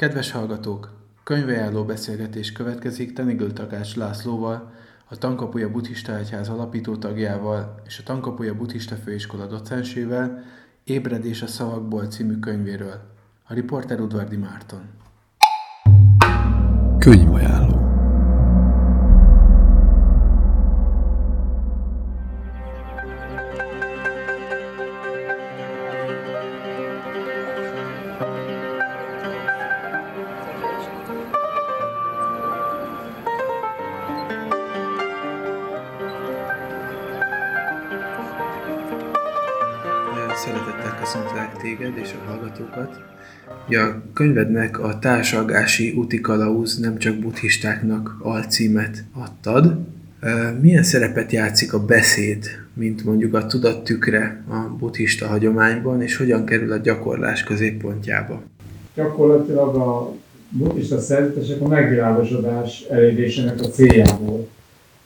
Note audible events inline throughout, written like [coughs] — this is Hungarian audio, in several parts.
Kedves hallgatók! Könyvajánló beszélgetés következik Tenigül Takács Lászlóval, a Tankapuja Buddhista Egyház alapító tagjával és a Tankapuja Buddhista Főiskola docensével Ébredés a szavakból című könyvéről. A riporter Udvardi Márton. Könyvajánló hallgatókat. Ja, könyvednek a Társalgási úti kalauz nem csak buddhistáknak alcímet adtad. Milyen szerepet játszik a beszéd, mint mondjuk a tudat tükre a buddhista hagyományban, és hogyan kerül a gyakorlás középpontjába? Gyakorlatilag a buddhista szerzetesek a megvilágosodás elérésének a céljából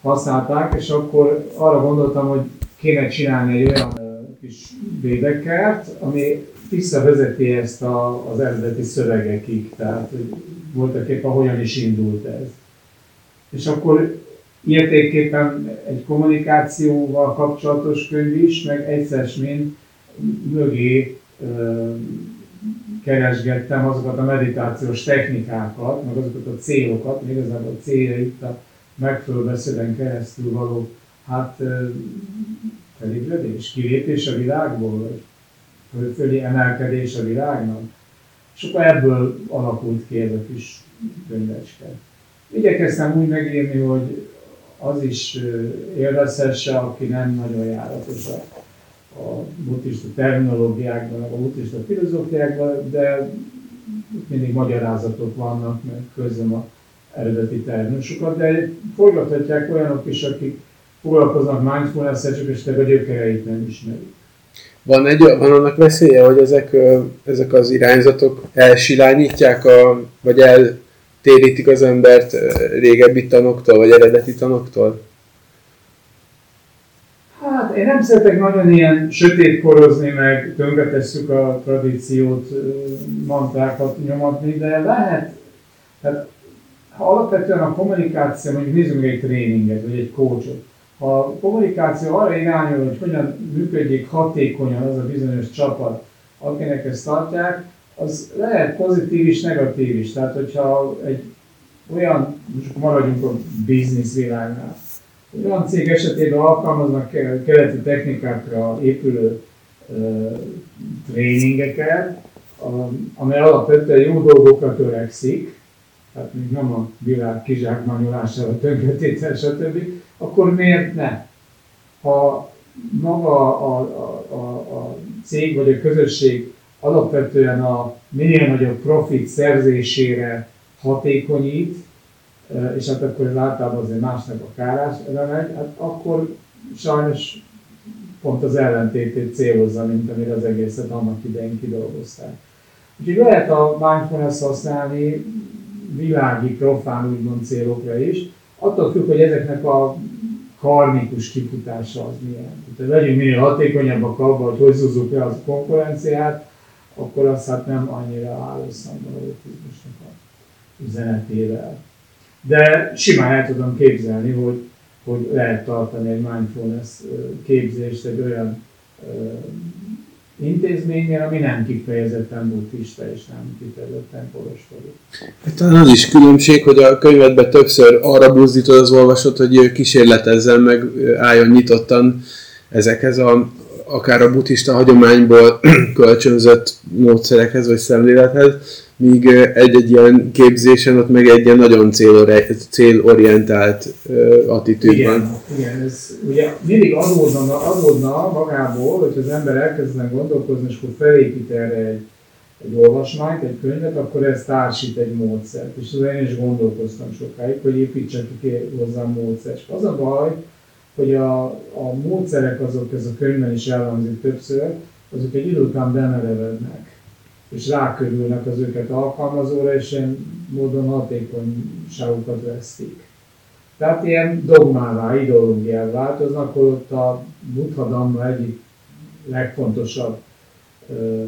használták, és akkor arra gondoltam, hogy kéne csinálni egy olyan kis védekert, ami visszavezeti ezt a, az eredeti szövegekig, tehát hogy voltak éppen hogyan is indult ez. És akkor értékképpen egy kommunikációval kapcsolatos könyv is, meg egyszer mint mögé ö, keresgettem azokat a meditációs technikákat, meg azokat a célokat, még igazából a célja itt a megfelelő beszéden keresztül való hát felébredés, kilépés a világból, vagy fölfelé emelkedés a világnak. És akkor ebből alakult ki ez a kis könyvecske. Igyekeztem úgy megírni, hogy az is élvezhesse, aki nem nagyon járatos a, a buddhista terminológiákban, a buddhista filozófiákban, de mindig magyarázatok vannak, meg közöm a eredeti terminusokat, de forgathatják olyanok is, akik foglalkoznak mindfulness-el, csak esetleg a gyökereit nem ismerik. Van, egy, van annak veszélye, hogy ezek, ezek az irányzatok elsilányítják, a, vagy eltérítik az embert régebbi tanoktól, vagy eredeti tanoktól? Hát én nem szeretek nagyon ilyen sötétkorozni, meg tönkretesszük a tradíciót, mantrákat nyomatni, de lehet, tehát ha alapvetően a kommunikáció, mondjuk nézzünk egy tréninget, vagy egy coachot, a kommunikáció arra irányul, hogy hogyan működjék hatékonyan az a bizonyos csapat, akinek ezt tartják, az lehet pozitív is, negatív is. Tehát, hogyha egy olyan, most maradjunk a biznisz világnál, olyan cég esetében alkalmaznak keleti technikákra épülő uh, tréningeket, amely alapvetően jó dolgokra törekszik, tehát még nem a világ kizsákmányolására, tönkretétel, stb., akkor miért ne? Ha maga a, a, a, a cég vagy a közösség alapvetően a minél nagyobb profit szerzésére hatékonyít, és hát akkor ez általában azért másnak a kárára megy, hát akkor sajnos pont az ellentétét célozza, mint amire az egészet annak idején kidolgozták. Úgyhogy lehet a mindfulness használni világi, profán úgymond célokra is, attól függ, hogy ezeknek a karmikus kifutása az milyen. Tehát legyünk minél hatékonyabbak abban, hogy hogy zúzzuk le az konkurenciát, akkor az hát nem annyira áll összhangban a buddhizmusnak a üzenetével. De simán el tudom képzelni, hogy, hogy lehet tartani egy mindfulness képzést egy olyan intézménynél, ami nem kifejezetten buddhista és nem kifejezetten kolostori. Hát talán az is különbség, hogy a könyvedben többször arra buzdítod az olvasót, hogy kísérletezzen meg, álljon nyitottan ezekhez a akár a buddhista hagyományból [clears throat] kölcsönzött módszerekhez vagy szemlélethez, míg egy-egy ilyen képzésen ott meg egy ilyen nagyon célorientált attitűd igen, van. Igen, ez ugye mindig adódna, adódna magából, hogy az ember elkezdene gondolkozni, és akkor felépít erre egy, egy olvasmányt, egy könyvet, akkor ez társít egy módszert. És az én is gondolkoztam sokáig, hogy építsek ki hozzá módszert. És az a baj, hogy a, a módszerek azok, ez a könyvben is elhangzik többször, azok egy idő után bemerevednek és rákörülnek az őket alkalmazóra, és ilyen módon hatékonyságukat vesztik. Tehát ilyen dogmává, ideológiává változnak, ott a Buddha egyik legfontosabb ö,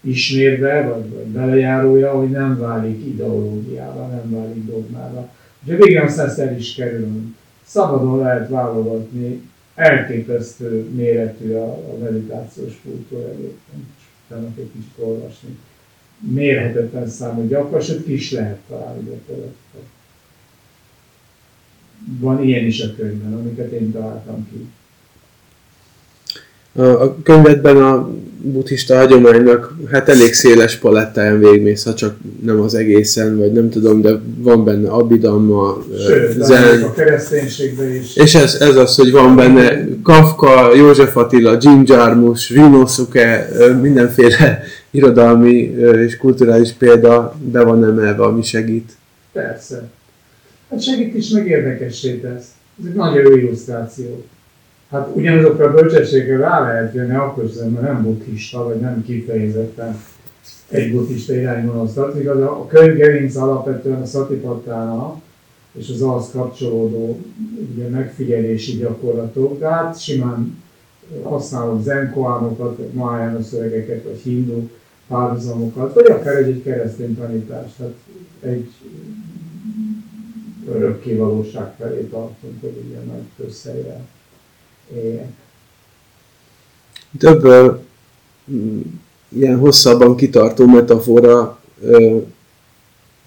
ismérve, vagy, vagy belejárója, hogy nem válik ideológiára, nem válik dogmára. Ugye végén aztán ezt el is kerülünk. Szabadon lehet válogatni, elképesztő méretű a, a meditációs kultúra egyébként, utána egy kicsit olvasni. Mérhetetlen számú gyakor, sőt ki is lehet találni gyakorlatilag. Van ilyen is a könyvben, amiket én találtam ki. A könyvedben a buddhista hagyománynak hát elég széles palettáján végmész, ha csak nem az egészen, vagy nem tudom, de van benne abidamma, Sőt, zen. a kereszténységben is. És ez, ez az, hogy van benne Kafka, József Attila, Jim Jarmusch, Rinosuke, mindenféle [laughs] irodalmi és kulturális példa be van emelve, ami segít. Persze. Hát segít is, meg érdekessé tesz. Ez egy nagyon jó illusztráció. Hát ugyanazokra a bölcsességre rá lehet jönni, akkor sem, mert nem buddhista, vagy nem kifejezetten egy buddhista irányvonalhoz tartozik. Az a könyv gerinc alapvetően a szatipattának és az ahhoz kapcsolódó ugye, megfigyelési gyakorlatok, de hát simán használok zenkoánokat, májános szövegeket, vagy hindu párhuzamokat, vagy akár egy, egy keresztény tanítást, tehát egy örökké valóság felé tartunk, hogy ilyen nagy éljek. Több ö, ilyen hosszabban kitartó metafora ö,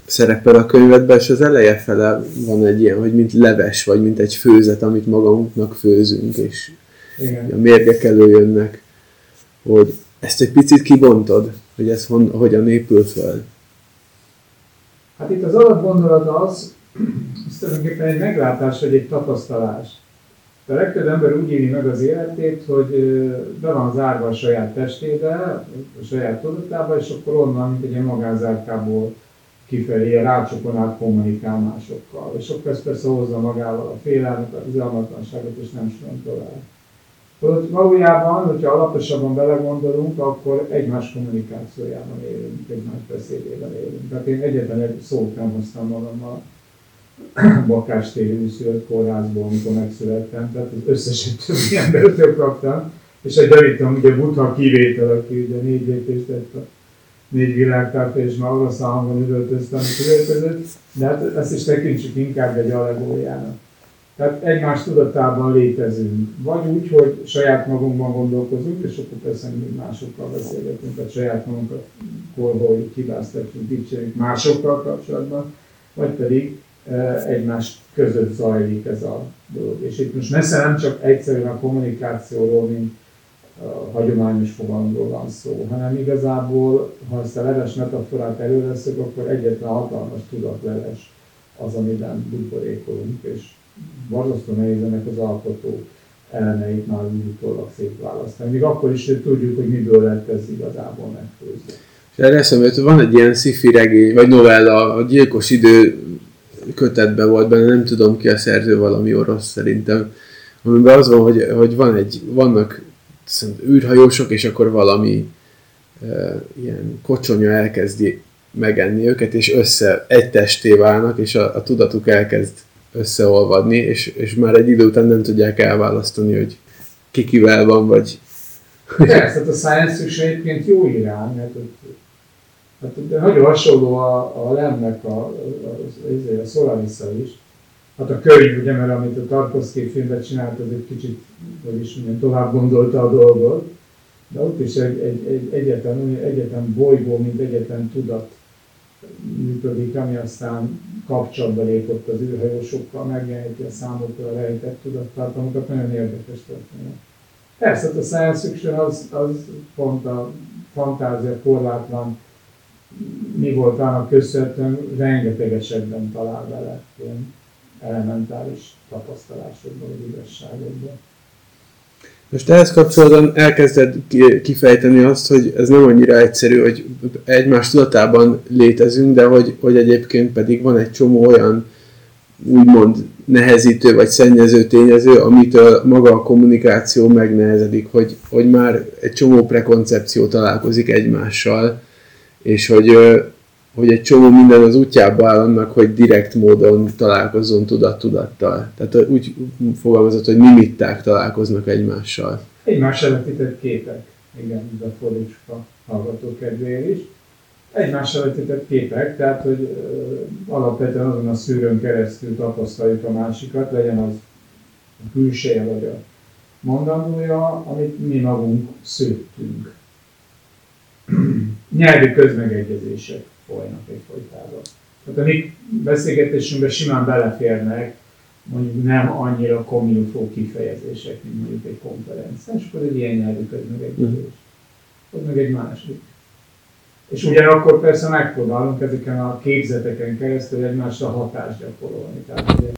szerepel a könyvedben, és az eleje fele van egy ilyen, hogy mint leves, vagy mint egy főzet, amit magunknak főzünk, és Igen. a mérgek előjönnek, hogy ezt egy picit kibontod, hogy ez hon, hogyan épül föl. Hát itt az alapgondolat az, [clears throat] ez tulajdonképpen egy meglátás, vagy egy tapasztalás. De a legtöbb ember úgy éli meg az életét, hogy be van zárva a saját testébe, a saját tudatába, és akkor onnan, mint egy ilyen magánzárkából kifelé, rácsokon át kommunikál másokkal. És akkor ez persze hozza magával a félelmet, az izalmatlanságot, és nem soron tovább. Hogy valójában, hogyha alaposabban belegondolunk, akkor egymás kommunikációjában élünk, egymás beszédében élünk. Tehát én egyetlen egy szót nem hoztam magammal [coughs] bakástéri úszőt kórházból, amikor megszülettem, tehát az összeset többi embertől kaptam, és egy javítom, ugye Buddha kivétel, aki ugye négy lépést tett a négy világtárta, és már orosz hangon üvöltöztem, üvöltözött, de hát ezt is tekintsük inkább egy allegóriának. Tehát egymás tudatában létezünk. Vagy úgy, hogy saját magunkban gondolkozunk, és akkor persze mi másokkal beszélgetünk, tehát saját magunkat korholjuk, hibáztatjuk, dicsérjük másokkal kapcsolatban, vagy pedig egymás között zajlik ez a dolog. És itt most messze nem csak egyszerűen a kommunikációról, mint a hagyományos fogalomról van szó, hanem igazából, ha ezt a leves metaforát előveszünk, akkor egyetlen hatalmas tudatleves az, amiben buborékolunk, és borzasztó nehéz ennek az alkotó elemeit már utólag szétválasztani. Még akkor is, hogy tudjuk, hogy miből lett ez igazából megfőzni. És erre eszembe hogy van egy ilyen sci regény, vagy novella, a gyilkos idő kötetben volt benne, nem tudom ki a szerző, valami orosz szerintem, amiben az van, hogy, hogy van egy, vannak űrhajósok, és akkor valami e, ilyen kocsonya elkezdi megenni őket, és össze egy testé válnak, és a, a tudatuk elkezd összeolvadni, és, és már egy idő után nem tudják elválasztani, hogy ki van, vagy... Persze, tehát a science is egyébként jó irány, mert ott Hát, nagyon hasonló a, a Lemnek a, a, a, a Solarisza is. Hát a könyv, ugye, mert amit a Tarkovsky filmben csinált, az egy kicsit, vagyis mondjam, tovább gondolta a dolgot, de ott is egy, egy, egy egyetlen, egyetlen bolygó, mint egyetlen tudat működik, ami aztán kapcsolatba lépott az űrhajósokkal, megjeleníti a számokra rejtett tudattartalmakat, nagyon érdekes történet. Persze, hát a science fiction az, az pont a fantázia korlátlan mi volt annak köszönhetően, rengeteg esetben talál vele ilyen elementáris tapasztalásokban, vagy igazságokban. Most ehhez kapcsolatban elkezded kifejteni azt, hogy ez nem annyira egyszerű, hogy egymás tudatában létezünk, de hogy, hogy egyébként pedig van egy csomó olyan úgymond nehezítő vagy szennyező tényező, amitől maga a kommunikáció megnehezedik, hogy, hogy már egy csomó prekoncepció találkozik egymással, és hogy, hogy egy csomó minden az útjába áll annak, hogy direkt módon találkozzon tudat-tudattal. Tehát úgy fogalmazott, hogy mimitták találkoznak egymással. Egymás előttített képek, igen, a fordítsuk hallgatók kedvéért is. Egymással vetített képek, tehát hogy alapvetően azon a szűrőn keresztül tapasztaljuk a másikat, legyen az a külseje vagy a mondandója, amit mi magunk szőttünk. [clears throat] Nyelvi közmegegyezések folynak egyfolytában. Tehát a mi beszélgetésünkben simán beleférnek mondjuk nem annyira komilfó kifejezések, mint mondjuk egy konferencián, és akkor egy ilyen nyelvű közmegegyezés. Az meg egy másik. És ugyanakkor persze megpróbálunk ezeken a képzeteken keresztül egymásra hatást gyakorolni. Tehát ugye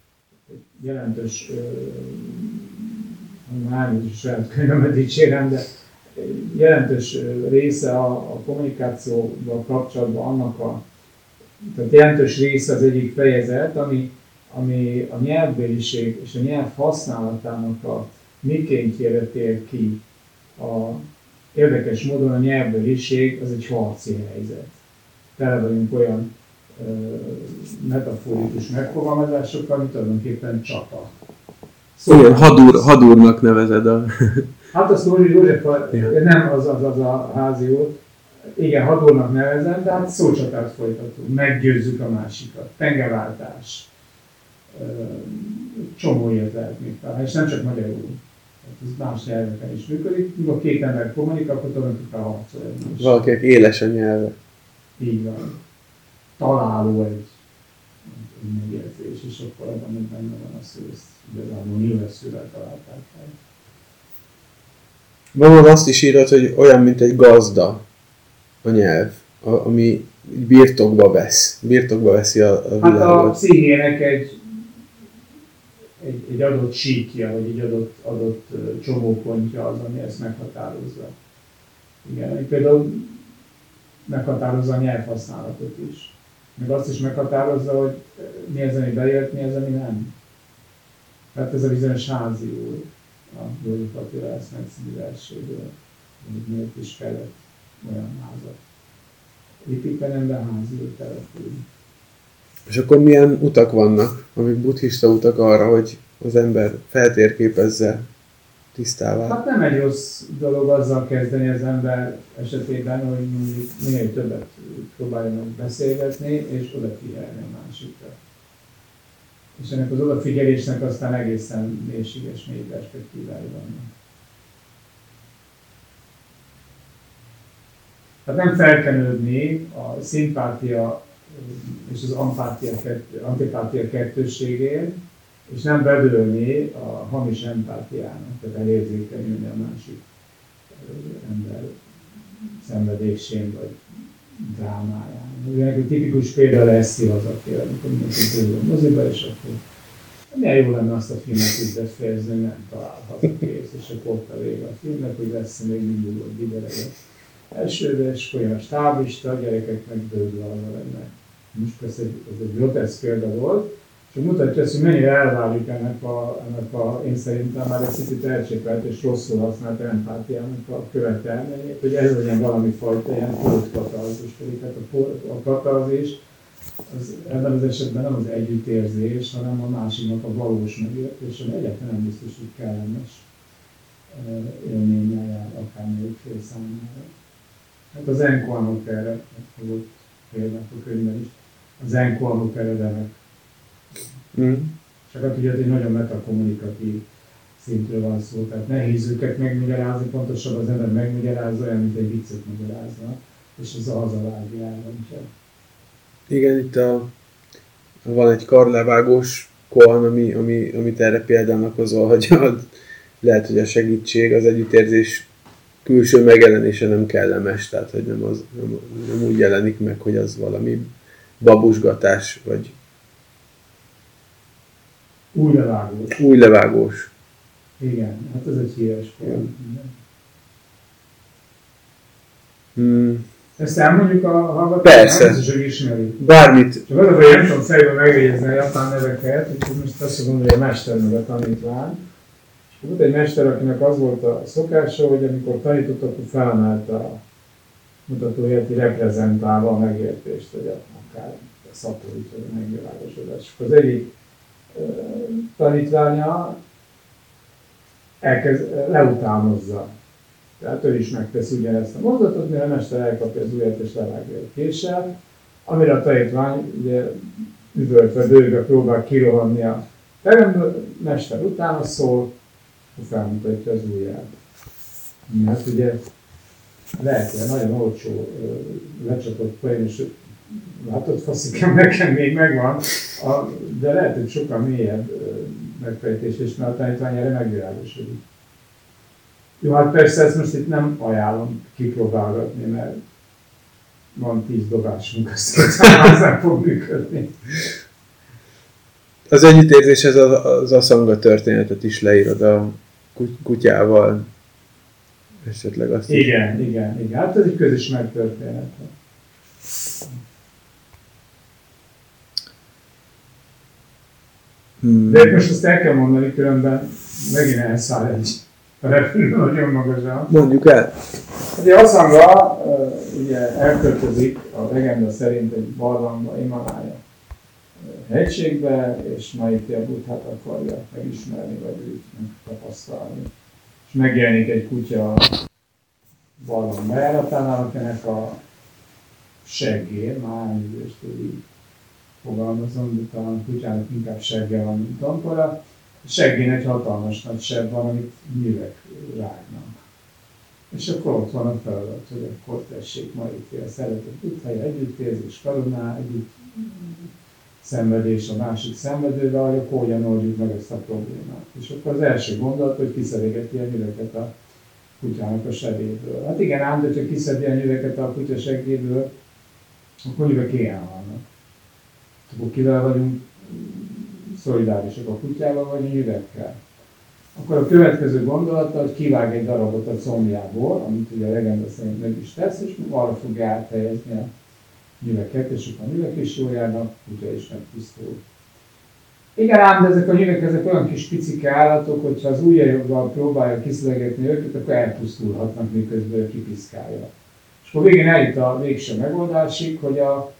jelentős, nem is saját könyvemet dicsérem, de jelentős része a, a kommunikációval kapcsolatban annak a, tehát jelentős része az egyik fejezet, ami, ami a nyelvbéliség és a nyelv használatának a mikéntjére tér ki. A, érdekes módon a nyelvbéliség az egy harci helyzet. Tele vagyunk olyan ö, metaforikus megfogalmazásokkal, mint tulajdonképpen csata. Szóval, Igen, hadúr, hadúrnak nevezed a... Hát a Szóri József, nem az, az, az a házi úr, igen, hadúrnak nevezem, de hát szócsatát folytatunk, meggyőzzük a másikat, pengeváltás, csomó ilyet lehet még találni, és nem csak magyarul. Ez más nyelveken is működik. A két ember kommunikál, akkor tulajdonképpen harcol egymás. Valakinek éles a nyelve. Így van. Találó egy, egy megérzés, és akkor abban még benne van a szó, ezt igazából nyilvesszővel találták fel. Valahol azt is írod, hogy olyan, mint egy gazda a nyelv, ami birtokba vesz, birtokba veszi a, a világot. Hát a pszichének egy egy, egy adott síkja, vagy egy adott, adott csomópontja az, ami ezt meghatározza. Igen, például meghatározza a nyelvhasználatot is. Meg azt is meghatározza, hogy mi az, ami bejött, mi az, ami nem. Tehát ez a bizonyos házi úr, a József Attila Eszmet című verséből, hogy miért is kellett olyan házat építeni, de házi úr települni. És akkor milyen utak vannak, amik buddhista utak arra, hogy az ember feltérképezze tisztává? Hát nem egy rossz dolog azzal kezdeni az ember esetében, hogy mondjuk minél többet próbáljanak beszélgetni, és odafigyelni a másikra. És ennek az odafigyelésnek aztán egészen mélységes, mély perspektívái vannak. Tehát nem felkenődni a szimpátia és az ampátia, antipátia kettőségén, és nem bedőlni a hamis empátiának, tehát elérzékenyülni a másik ember szenvedésén vagy drámáján. Ugye egy tipikus példa lesz aki amikor mindenki tőle a moziba, és akkor milyen jó lenne azt a filmet úgy befejezni, nem találhat kész, és akkor ott a vége a filmnek, hogy lesz még mindig egy videó. Elsőre, és olyan a stábista, a gyerekek meg bőgve arra lennek most persze ez egy groteszk példa volt, és mutatja azt, hogy mennyire elválik ennek a, ennek a én szerintem már egy picit elcsépelt és rosszul használt empátiának a követelményét, hogy ez legyen valami fajta ilyen pótkatarzis, pedig hát a, a katarzis az ebben az esetben nem az együttérzés, hanem a másiknak a valós megértés, ami egyáltalán nem biztos, hogy kellemes élménnyel jár akármelyik fél számára. Hát az Enkoanok erre hozott példák a könyvben is az enkornok eredenek. Mm. Csak hát ugye egy nagyon metakommunikatív szintről van szó, tehát nehéz őket megmagyarázni, pontosabban az ember megmagyarázza olyan, mint egy viccet magyarázna, és ez a vágja elrontja. Igen, itt a, van egy karlevágós koan, ami, ami, amit erre példának hozol, hogy lehet, hogy a segítség, az együttérzés külső megjelenése nem kellemes, tehát hogy nem, az, nem, nem úgy jelenik meg, hogy az valami babusgatás, vagy új levágós. Új levágós. Igen, hát ez egy híres pont. Hmm. Ezt elmondjuk a hallgatóknak? Persze. Ez is ismeri. Bármit. Csak az a, hogy nem tudom fejben megjegyezni a japán neveket, úgyhogy most azt mondom, hogy a mester meg a tanítvány. És volt egy mester, akinek az volt a szokása, hogy amikor tanított, akkor felemelte a mutatóját, reprezentálva a megértést, hogy a akár szaporít, vagy a megvilágosodás. Az egyik tanítványa elkezd, leutánozza Tehát ő is megteszi ugyanezt a mondatot, mire a mester elkapja az ujját és levágja a késsel, amire a tanítvány ugye üvöltve, bőgve próbál kirohanni a teremből, mester utána szól, felmutatja az ujját. Hát ugye lehet, hogy nagyon olcsó lecsapott poén, és látod, faszikem, nekem még megvan, a, de lehet, hogy sokkal mélyebb megfejtés, és mert a tanítvány erre megvilágosodik. Jó, hát persze ezt most itt nem ajánlom kipróbálgatni, mert van tíz dobásunk, azt az nem fog működni. Az együttérzés ez az, az aszanga történetet is leírod a kutyával. Esetleg azt Igen, is. igen, igen. Hát ez egy közismert történet. Hmm. De most azt el kell mondani, különben megint elszáll egy repülő nagyon magasan. Mondjuk el. Ugye Aszanga ugye elköltözik a legenda szerint egy barlangba, Imalája hegységbe, és Maitya Buddhát akarja megismerni, vagy őt megtapasztalni. És megjelenik egy kutya barlang bejáratánál, akinek a seggé, már is így fogalmazom, de talán a kutyának inkább segge van, mint ankora. A seggén egy hatalmas nagy seb van, amit nyűvek rágnak. És akkor ott van a feladat, hogy akkor tessék ma itt a szeretet együtt együttérzés, karoná, együtt szenvedés a másik szenvedővel, hogy akkor hogyan oldjuk meg ezt a problémát. És akkor az első gondolat, hogy kiszerégeti a nyüleket a kutyának a sebéből. Hát igen, ám, de ha kiszedi a nyüleket a kutya segéből, akkor nyüvek ilyen vannak. Akkor kivel vagyunk szolidárisak a kutyával, vagy a nyüvekkel. Akkor a következő gondolata, hogy kivág egy darabot a combjából, amit ugye a legenda szerint meg is tesz, és arra fogja áthelyezni a nyüveket, és akkor a nyüvek is jól járnak, kutya is megtisztul. Igen ám, de ezek a nyüvek, ezek olyan kis picike állatok, hogyha az ujjaival próbálja kiszlegetni őket, akkor elpusztulhatnak, miközben kipiszkálja. És akkor végén eljut a végső megoldásig, hogy a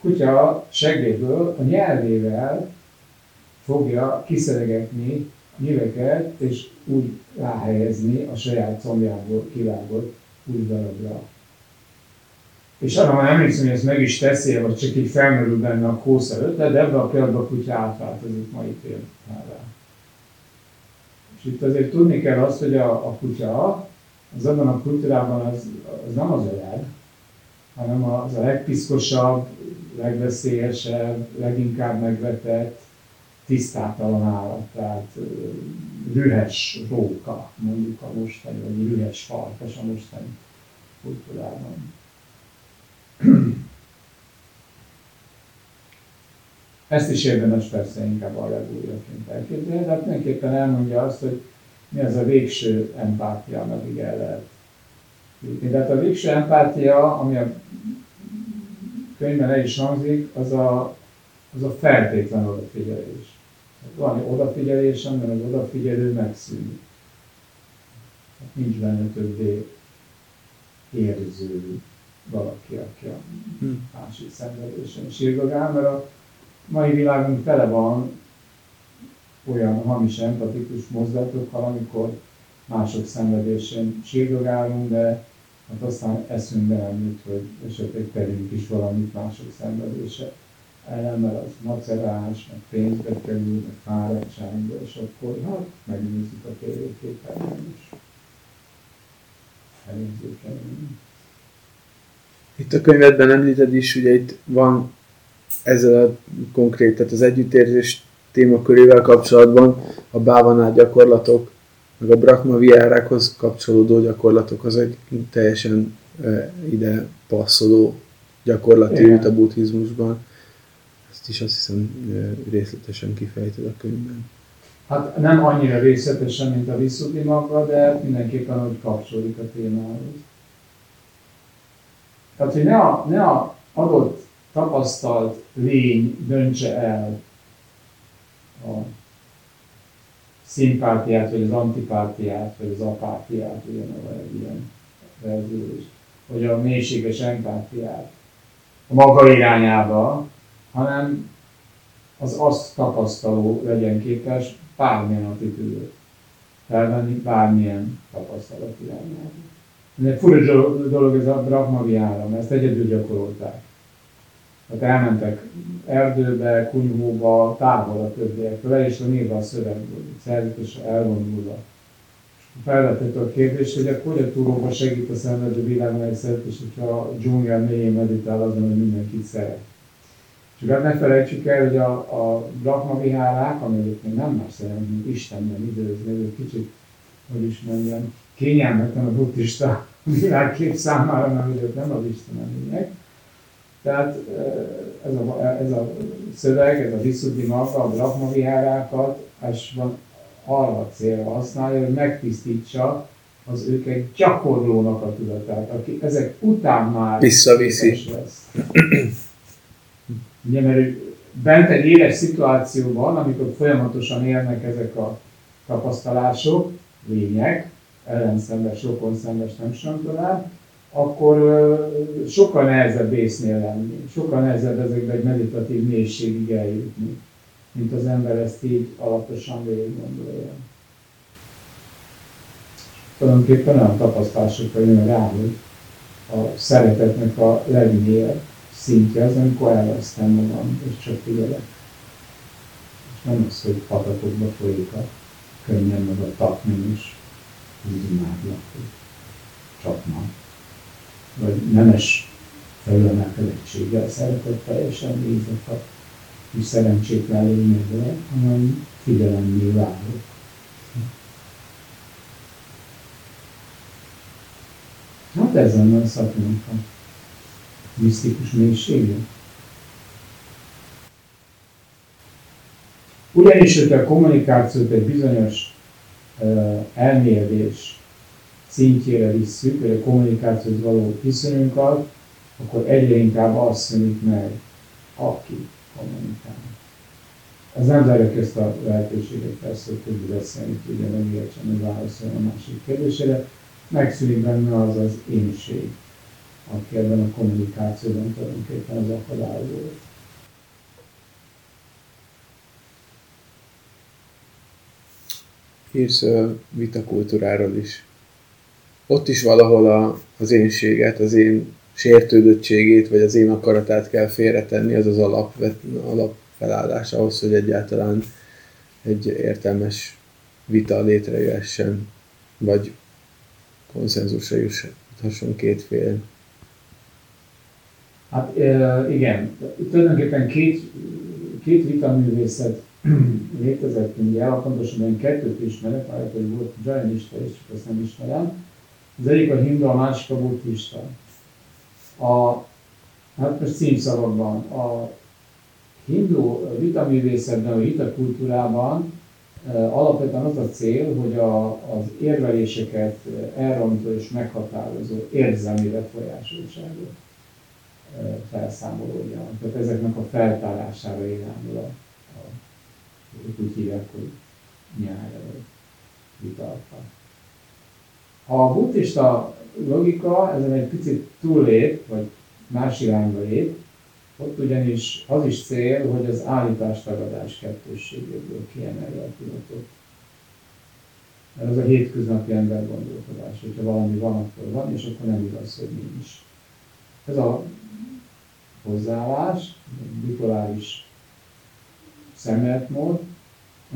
kutya segélyből a nyelvével fogja kiszelegetni nyilveket, és úgy ráhelyezni a saját combjából kivágott új darabra. És arra már emlékszem, hogy ezt meg is teszi, vagy csak így felmerül benne a kószer de ebben a pillanatban a kutya átváltozik mai félre. És itt azért tudni kell azt, hogy a, a kutya, az abban a kultúrában az, az nem az leg, hanem az a legpiszkosabb, legveszélyesebb, leginkább megvetett, tisztátalan állat, tehát rühes róka, mondjuk a mostani, vagy rühes farkas a mostani kultúrában. [clears throat] Ezt is érdemes persze inkább allegóriaként elképzelni, de mindenképpen elmondja azt, hogy mi az a végső empátia, ameddig el lehet jutni. De hát a végső empátia, ami a könyvben el is hangzik, az a, az a feltétlen odafigyelés. Van odafigyelés, amiben az odafigyelő megszűnik. Hát nincs benne többé érző valaki, aki a hmm. másik szenvedésen sírgagál, mert a mai világunk tele van olyan hamis empatikus mozdulatokkal, amikor mások szenvedésén sírgagálunk, de hát aztán eszünkbe nem jut, hogy esetleg tegyünk is valamit mások szenvedése ellen, mert az macerás, meg pénzbe kerül, meg fáradtságba, és akkor hát megnézzük a tévéképernyőn is. Itt a könyvedben említed is, ugye itt van ezzel a konkrét, tehát az együttérzés témakörével kapcsolatban a bávanát gyakorlatok, meg a Brahma viárákhoz kapcsolódó gyakorlatok, az egy teljesen ide passzoló gyakorlati út a buddhizmusban. Ezt is azt hiszem részletesen kifejted a könyvben. Hát nem annyira részletesen, mint a maga, de mindenképpen, hogy kapcsolódik a témához. Tehát, hogy ne a, ne a adott tapasztalt lény döntse el a szimpátiát, vagy az antipátiát, vagy az apátiát, ugyanúgy egy ilyen verzió is, vagy a mélységes empátiát a maga irányába, hanem az azt tapasztaló legyen képes bármilyen attitűdöt felvenni bármilyen tapasztalat irányába. Ez egy fura dolog ez a Brahma vihára, ezt egyedül gyakorolták. Tehát elmentek erdőbe, kunyhóba, távol a többiektől, is van írva a szövegből, szerzetes elvonulva. És felvetett a kérdést, hogy akkor hogy a túróba segít a szenvedő világon egy szeretés, hogyha a dzsungel mélyén meditál azon, hogy mindenkit szeret. Csak hát ne felejtsük el, hogy a, a Brahma vihárák, ami egyébként nem más szerint, mint Istenben ő kicsit, hogy is mondjam, kényelmetlen a buddhista világkép számára, mert ők nem az Isten emlények. Tehát ez a, ez a szöveg, ez a Visuddhi maga, a Brahma vihárákat, és van arra célra használja, hogy megtisztítsa az őket gyakorlónak a tudatát, aki ezek után már visszaviszi. Lesz. Ugye, mert bent egy éles szituációban, amikor folyamatosan élnek ezek a tapasztalások, lények, ellenszenves, rokonszenves, nem sem tovább, akkor sokkal nehezebb észnél lenni, sokkal nehezebb ezekbe egy meditatív mélységig eljutni, mint az ember ezt így alaposan végig gondolja. Tulajdonképpen olyan tapasztalásokra jön rá, hogy a szeretetnek a legmélyebb szintje az, amikor elvesztem magam, és csak figyelek. És nem az, hogy patakokba folyik a könnyen meg a takni is, úgy imádlak, hogy csak ma. Vagy nemes felülemelkedettséggel szeretett teljesen nézett a kis szerencsétlen lényegre, hanem figyelemmé válok. Hát ez lenne a szakmának a misztikus mélysége. Ugyanis, hogy a kommunikációt egy bizonyos elmélés szintjére visszük, vagy a kommunikációt való viszonyunkat, akkor egyre inkább azt szűnik meg, aki kommunikál. Ez nem zárja ezt a lehetőséget, persze, hogy többi beszélni tudja, megértsen, hogy válaszoljon a másik kérdésére. Megszűnik benne az az énség, aki ebben a kommunikációban tulajdonképpen az akadályozó. Írsz vitakultúráról is. Ott is valahol a, az énséget, az én sértődöttségét, vagy az én akaratát kell félretenni, az az alap, alapfelállás ahhoz, hogy egyáltalán egy értelmes vita létrejöhessen, vagy konszenzusra juthasson két fél. Hát igen, tulajdonképpen két, két vitaművészet létezett, ugye pontosan én kettőt ismerek, hogy volt Jainista is, csak azt nem ismerem. Az egyik a hindu, a másik a buddhista. A, hát most címszavakban, a hindu vitaművészetben, a vita kultúrában alapvetően az a cél, hogy a, az érveléseket elrontó és meghatározó érzelmi befolyásoltságot felszámolódjanak. Tehát ezeknek a feltárására irányul a, a úgy hívják, hogy nyára vagy vitalka. A buddhista logika ezen egy picit túllép, vagy más irányba lép, ott ugyanis az is cél, hogy az állítás-tagadás kettősségéből kiemelje a tudatot. Az a hétköznapi ember gondolkodás, hogyha valami van, akkor van, és akkor nem igaz, hogy nincs. Ez a hozzáállás, bipoláris szemléletmód,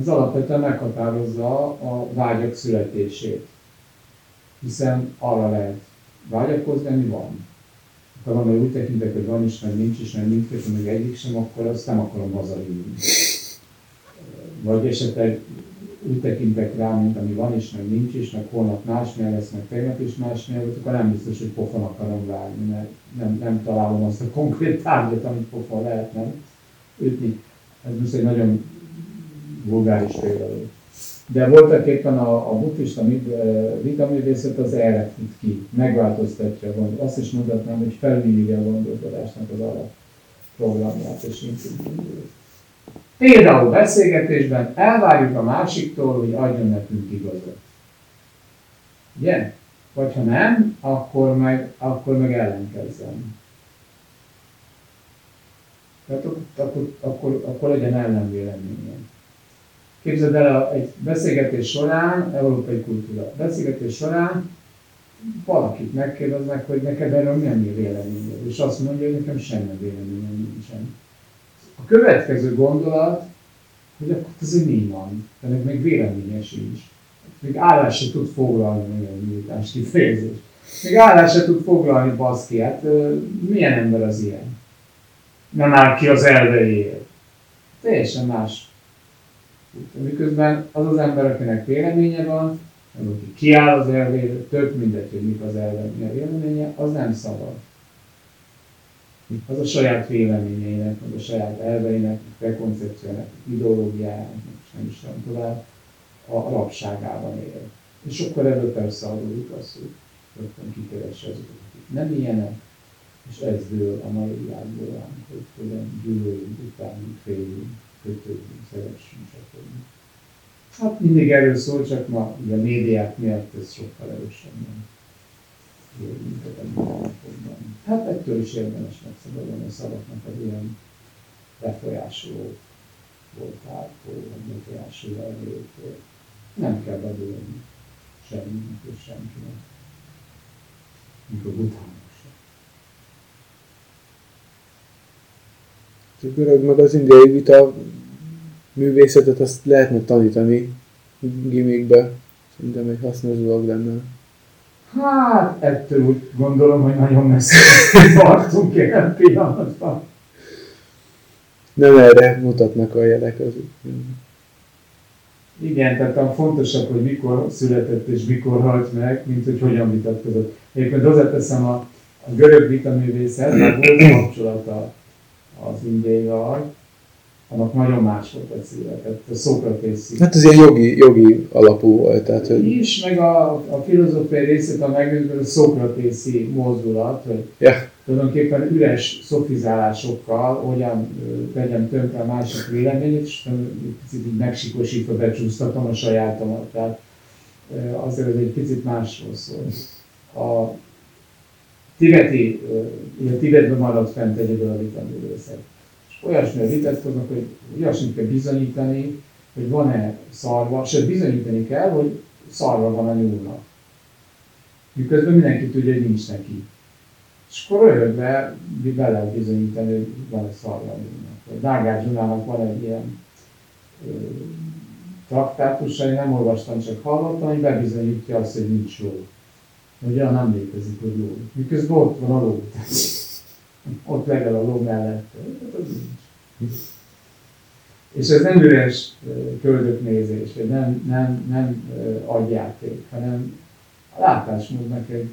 ez alapvetően meghatározza a vágyak születését. Hiszen arra lehet vágyakozni, ami van. Ha van, úgy tekintek, hogy van is, meg nincs is, meg mindkettő, meg egyik sem, akkor azt nem akarom hazavinni. Vagy esetleg úgy tekintek rá, mint ami van is, meg nincs is, meg holnap másnél lesz, meg tegnap is másnél, akkor nem biztos, hogy pofon akarom vágni, mert nem, nem találom azt a konkrét tárgyat, amit pofon lehetne ütni. Ez most egy nagyon vulgáris példa. De voltak éppen a, a buddhista vitaművészet az erre fut ki, megváltoztatja a gondolatot. Azt is mondhatnám, hogy felülírja a gondolkodásnak az alap programját és intézményét. Például beszélgetésben elvárjuk a másiktól, hogy adjon nekünk igazat. Ugye? Vagy ha nem, akkor meg, akkor meg ellenkezzem. Tehát akkor, akkor, akkor legyen ellenvéleményem. Képzeld el, egy beszélgetés során, európai kultúra, beszélgetés során valakit megkérdeznek, hogy neked erről mi a véleményed, és azt mondja, hogy nekem semmi véleményem nincsen. A következő gondolat, hogy akkor ez mi van, ennek még véleménye sincs. Még állás se tud foglalni, még egy nyújtás kifejezés. Még állás se tud foglalni, baszki, hát milyen ember az ilyen? Nem áll ki az elveiért. Teljesen más. Miközben az az ember, akinek véleménye van, aki kiáll az elvére, tök mindegy, hogy mik az elve, mi a véleménye, az nem szabad. Az a saját véleményeinek, az a saját elveinek, prekoncepciójának, ideológiájának, nem is tudom tovább, a rabságában él. És akkor ebből persze adódik az, hogy rögtön kikeresse azokat, akik nem ilyenek, és ez dől a mai világból ránk, hogy hogyan gyűlöljünk, utánunk, féljünk, kötődünk, szeressünk, stb. Hát mindig erről szól, csak ma a médiák miatt ez sokkal erősebben Hát ettől is érdemes megszabadulni a szavaknak az ilyen befolyásoló voltától, vagy befolyásoló erőtől. Nem kell bedőlni semminek és senkinek. Mikor utána A görög meg az indiai vita művészetet azt lehetne tanítani gimikbe. Szerintem egy hasznos dolog lenne. Hát, ettől úgy gondolom, hogy nagyon messze tartunk ilyen pillanatban. Nem erre mutatnak a jelek az Igen, tehát fontosabb, hogy mikor született és mikor halt meg, mint hogy hogyan vitatkozott. Egyébként hozzáteszem a, a görög vitaművészet, mert volt kapcsolata az indiaival, annak nagyon más volt a célja. Tehát a Szokratészi. Hát ez ilyen jogi, jogi alapú volt. Tehát, hogy... Is, meg a, a filozófiai részét a megnéző a Szokratészi mozdulat, hogy yeah. tulajdonképpen üres szofizálásokkal hogyan tegyem tönkre a másik véleményét, és picit így megsikosítva becsúsztatom a sajátomat. Tehát azért ez egy picit másról szól. A tibeti, a Tibetben maradt fent egyedül a vitaművészet olyasmire vitatkoznak, hogy olyasmit kell bizonyítani, hogy van-e szarva, sőt bizonyítani kell, hogy szarva van a nyúlnak. Miközben mindenki tudja, hogy nincs neki. És akkor röhögve be lehet bizonyítani, hogy van-e szarva a nyúlnak. Dágár van egy ilyen traktátusa, én nem olvastam, csak hallottam, hogy bebizonyítja azt, hogy nincs ló. Hogy olyan nem létezik, hogy ló. Miközben ott van a ló. ott legel a ló mellett. És ez nem üres köldöknézés, vagy nem, nem, nem agyjáték, hanem a látásmódnak egy,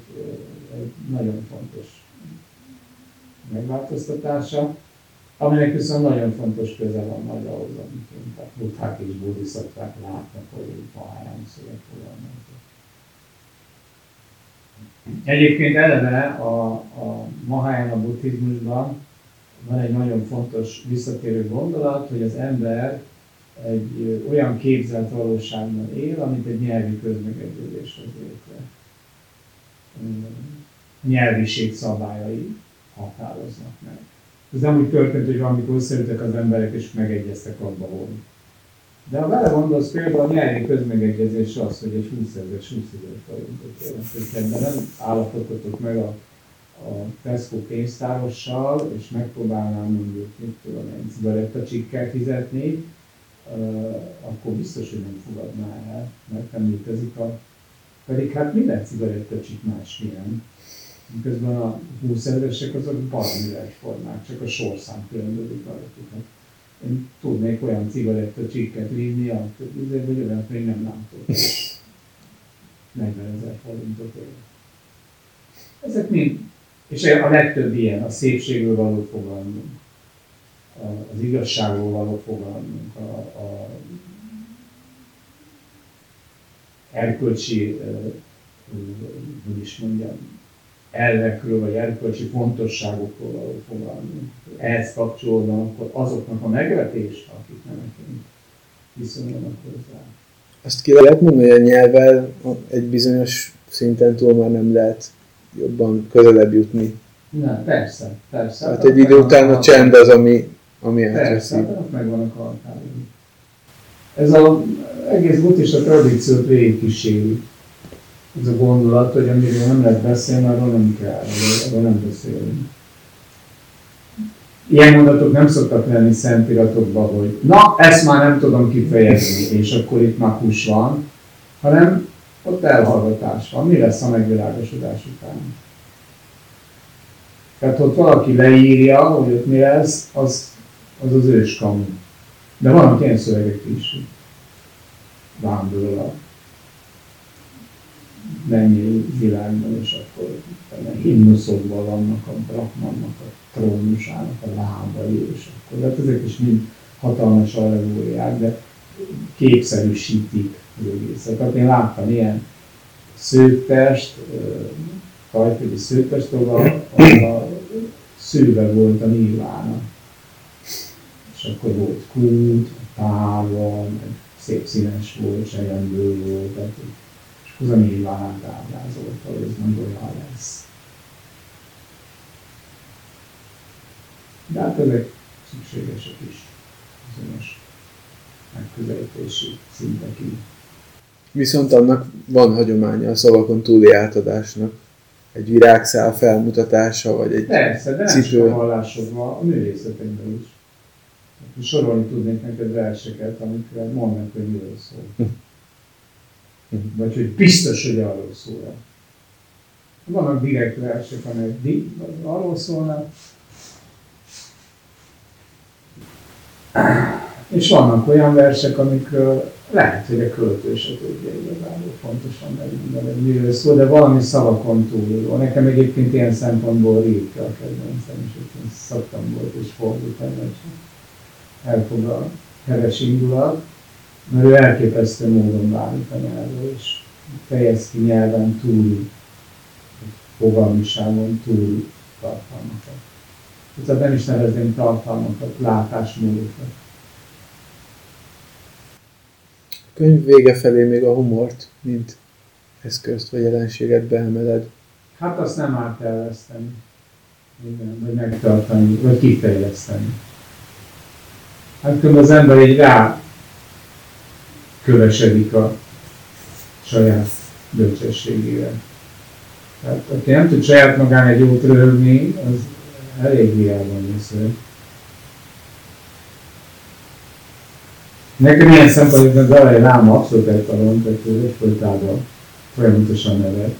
egy nagyon fontos megváltoztatása, aminek viszont nagyon fontos köze van majd ahhoz, amit a buddhák és bodhiszattvák látnak, hogy egy szöveg fogalmazza. Egyébként eleve a, a Mahayana buddhizmusban van egy nagyon fontos visszatérő gondolat, hogy az ember egy olyan képzelt valóságban él, amit egy nyelvi közmegegyezés hoz létre. Nyelviség szabályai határoznak meg. Ez nem úgy történt, hogy valamikor összeültek az emberek és megegyeztek abba, hogy de ha bele gondolsz, például a nyelvi közmegegyezés az, hogy egy 20 ezer, 20 ezer forintot jelent, hogy nem állapodtatok meg a, a Tesco pénztárossal, és megpróbálnám mondjuk, mit tudom én, cigarettacsikkel fizetni, uh, akkor biztos, hogy nem fogadná el, mert nem létezik a... Pedig hát minden cigarettacsik másmilyen. Miközben a 20 ezeresek azok valami egyformák, csak a sorszám különbözik rajtuk. Én tudnék olyan cigaretta csikket vinni, azért, hogy olyat még nem látok. 40 ezer forintot ér. Ezek mind, és a legtöbb ilyen, a szépségről való fogalmunk, az igazságról való fogalmunk, a, a erkölcsi, hogy is mondjam, elvekről, vagy erkölcsi fontosságokról való fogalmunk. Ehhez kapcsolódnak akkor azoknak a megvetés, akik nemeként viszonyulnak hozzá. Azt ki lehet mondani, hogy a nyelvvel egy bizonyos szinten túl már nem lehet jobban közelebb jutni. Nem, persze, persze. Hát egy idő után a csend az, ami, ami Persze, hát megvannak a határai. ez az egész buddhista tradíciót végigkíséri. Ez a gondolat, hogy amiről nem lehet beszélni, arról nem kell, arról nem beszélünk. Ilyen mondatok nem szoktak lenni szentiratokban, hogy na, ezt már nem tudom kifejezni, és akkor itt már hús van, hanem ott elhallgatás van. Mi lesz a megvilágosodás után? Tehát ott valaki leírja, hogy ott mi lesz, az az, az őskamu. De vannak ilyen szövegek is. Vándorol a mennyi világban, és akkor himnuszokban vannak a Brahmannak, a trónusának a lábai, és akkor hát ezek is mind hatalmas allegóriák, de képszerűsítik az egészet. Tehát én láttam ilyen szőttest, tajföldi szőttest, ahol a, a szőve volt a nirvána. És akkor volt kút, távol, szép színes volt, sejemből volt, tehát, az a nirvánát ábrázolta, hogy ez majd olyan lesz. De hát ezek szükségesek is bizonyos megközelítési szintekig. Viszont annak van hagyománya a szavakon túli átadásnak. Egy virágszál felmutatása, vagy egy Persze, de nem csak a művészetekben is. Hát, sorolni tudnék neked verseket, amikre mondanak, hogy miről szól. Vagy hogy biztos, hogy arról szól. Vannak direkt versek, amelyek arról szólnak, és vannak olyan versek, amikről lehet, hogy a költő se tudja igazából pontosan megmondani, hogy miről szól, de valami szavakon túl. Nekem egyébként ilyen szempontból ritka a kedvencem, és én szoktam volt és fordítani, hogy elfog a heves indulat, mert ő elképesztő módon válik a nyelvről, és fejez ki nyelven túl, fogalmiságon túl tartalmakat. Tehát nem is nevezném tartalmakat, látásmódokat. könyv vége felé még a humort, mint eszközt vagy jelenséget beemeled. Hát azt nem árt elveszteni. Igen, vagy megtartani, vagy kifejleszteni. Hát az ember egy rá kövesedik a saját bölcsességére. Tehát aki nem tud saját magán egy jót röhögni, az elég viában lesz. Nekem ilyen szempontból Dalai Láma abszolút eltalon, tehát ő egyfolytában folyamatosan nevet.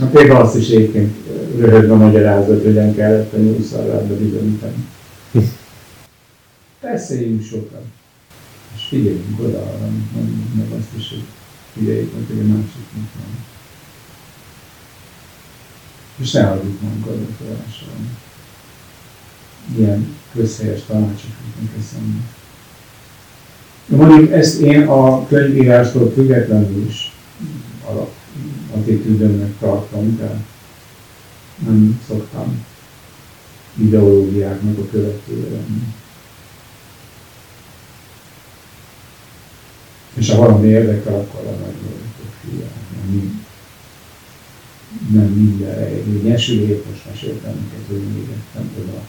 A például azt is egyébként röhögve magyarázott, hogy hogyan kellett a nyúlszarrába bizonyítani. Beszéljünk sokat. És figyeljünk oda arra, amit mondjuk, meg azt is, hogy figyeljük hogy a másiknak van. És ne hagyjuk magunkat befolyásolni ilyen közhelyes tanácsok jutnak eszembe. Mondjuk ezt én a könyvírástól függetlenül is alap attitűdömnek tartom, de nem szoktam ideológiáknak a követője lenni. És ha valami érdekel, akkor a nagy figyelni. Nem mindenre érvényes, most meséltem neked, hogy még ettem oda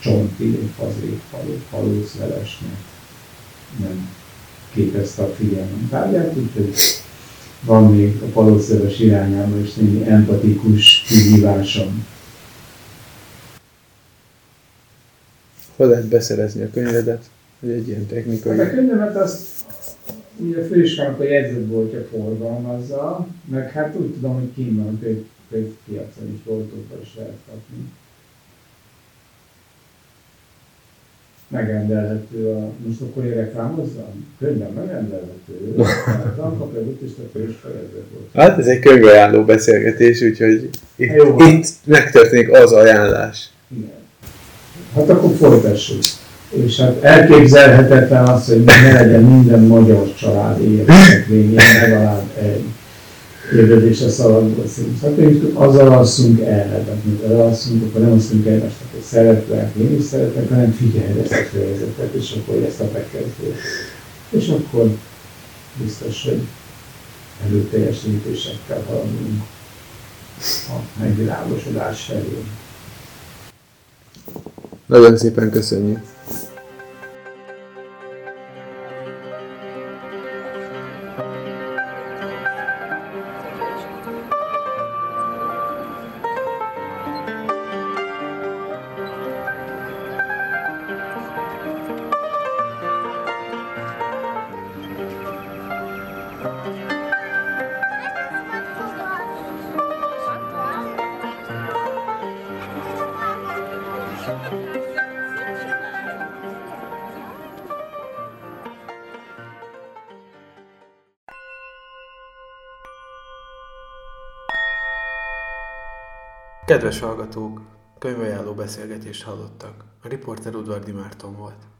csontig, fazék, falu, falószvelesnek nem képezte a figyelmem tárgyát, úgyhogy van még a palószeres irányába is némi empatikus kihívásom. Hogy lehet beszerezni a könyvedet? Hogy egy ilyen technikai... Hát a könyvemet azt ugye a főiskának a jegyzetboltja forgalmazza, meg hát úgy tudom, hogy kint van könyv, könyvpiacon is, boltokban is lehet kapni. megrendelhető a, most akkor én reklámozzam? Könyvben megrendelhető. Tankapja buddhista főiskolázat volt. Hát ez egy könyvajánló beszélgetés, úgyhogy itt, Jó, itt megtörténik az ajánlás. Igen. Hát akkor folytassuk. És hát elképzelhetetlen az, hogy ne legyen minden magyar család életek végén legalább egy kérdezés a szavakból szint. Hát én azzal alszunk el, tehát mint elalszunk, akkor nem alszunk el, most hogy szeretlek, én is szeretek, hanem figyelj ezt a fejezetet, és akkor ezt a bekezdést. És akkor biztos, hogy előteljesítésekkel haladunk a megvilágosodás felé. Nagyon szépen köszönjük. Kedves hallgatók, könyvajánló beszélgetést hallottak. A riporter Udvardi Márton volt.